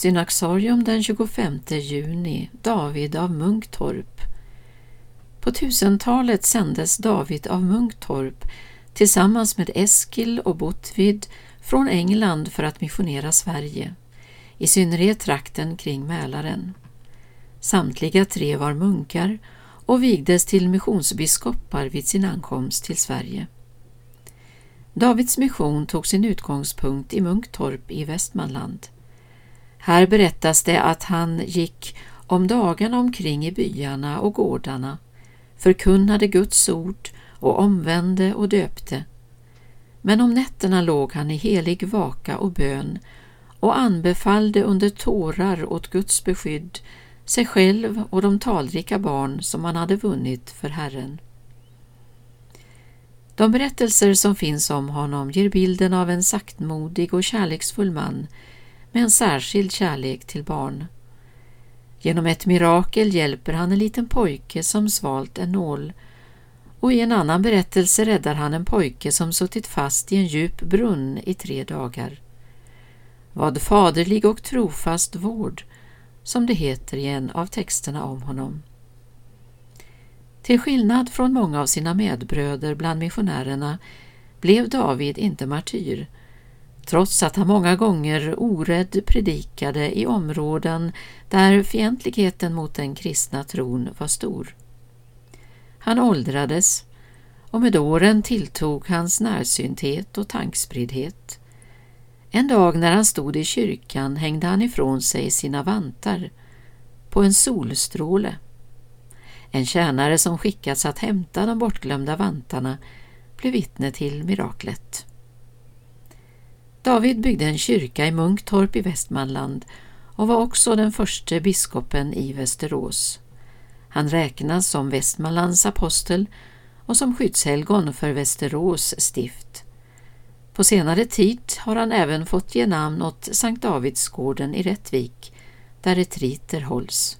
Synaxarium den 25 juni, David av Munktorp. På tusentalet sändes David av Munktorp tillsammans med Eskil och Botvid från England för att missionera Sverige, i synnerhet trakten kring Mälaren. Samtliga tre var munkar och vigdes till missionsbiskopar vid sin ankomst till Sverige. Davids mission tog sin utgångspunkt i Munktorp i Västmanland. Här berättas det att han gick om dagarna omkring i byarna och gårdarna, förkunnade Guds ord och omvände och döpte. Men om nätterna låg han i helig vaka och bön och anbefallde under tårar åt Guds beskydd sig själv och de talrika barn som han hade vunnit för Herren. De berättelser som finns om honom ger bilden av en saktmodig och kärleksfull man med en särskild kärlek till barn. Genom ett mirakel hjälper han en liten pojke som svalt en nål och i en annan berättelse räddar han en pojke som suttit fast i en djup brunn i tre dagar. Vad faderlig och trofast vård, som det heter i en av texterna om honom. Till skillnad från många av sina medbröder bland missionärerna blev David inte martyr, trots att han många gånger orädd predikade i områden där fientligheten mot den kristna tron var stor. Han åldrades och med åren tilltog hans närsynthet och tankspriddhet. En dag när han stod i kyrkan hängde han ifrån sig sina vantar på en solstråle. En tjänare som skickats att hämta de bortglömda vantarna blev vittne till miraklet. David byggde en kyrka i Munktorp i Västmanland och var också den första biskopen i Västerås. Han räknas som Västmanlands apostel och som skyddshelgon för Västerås stift. På senare tid har han även fått ge namn åt Sankt Davidsgården i Rättvik, där retriter hålls.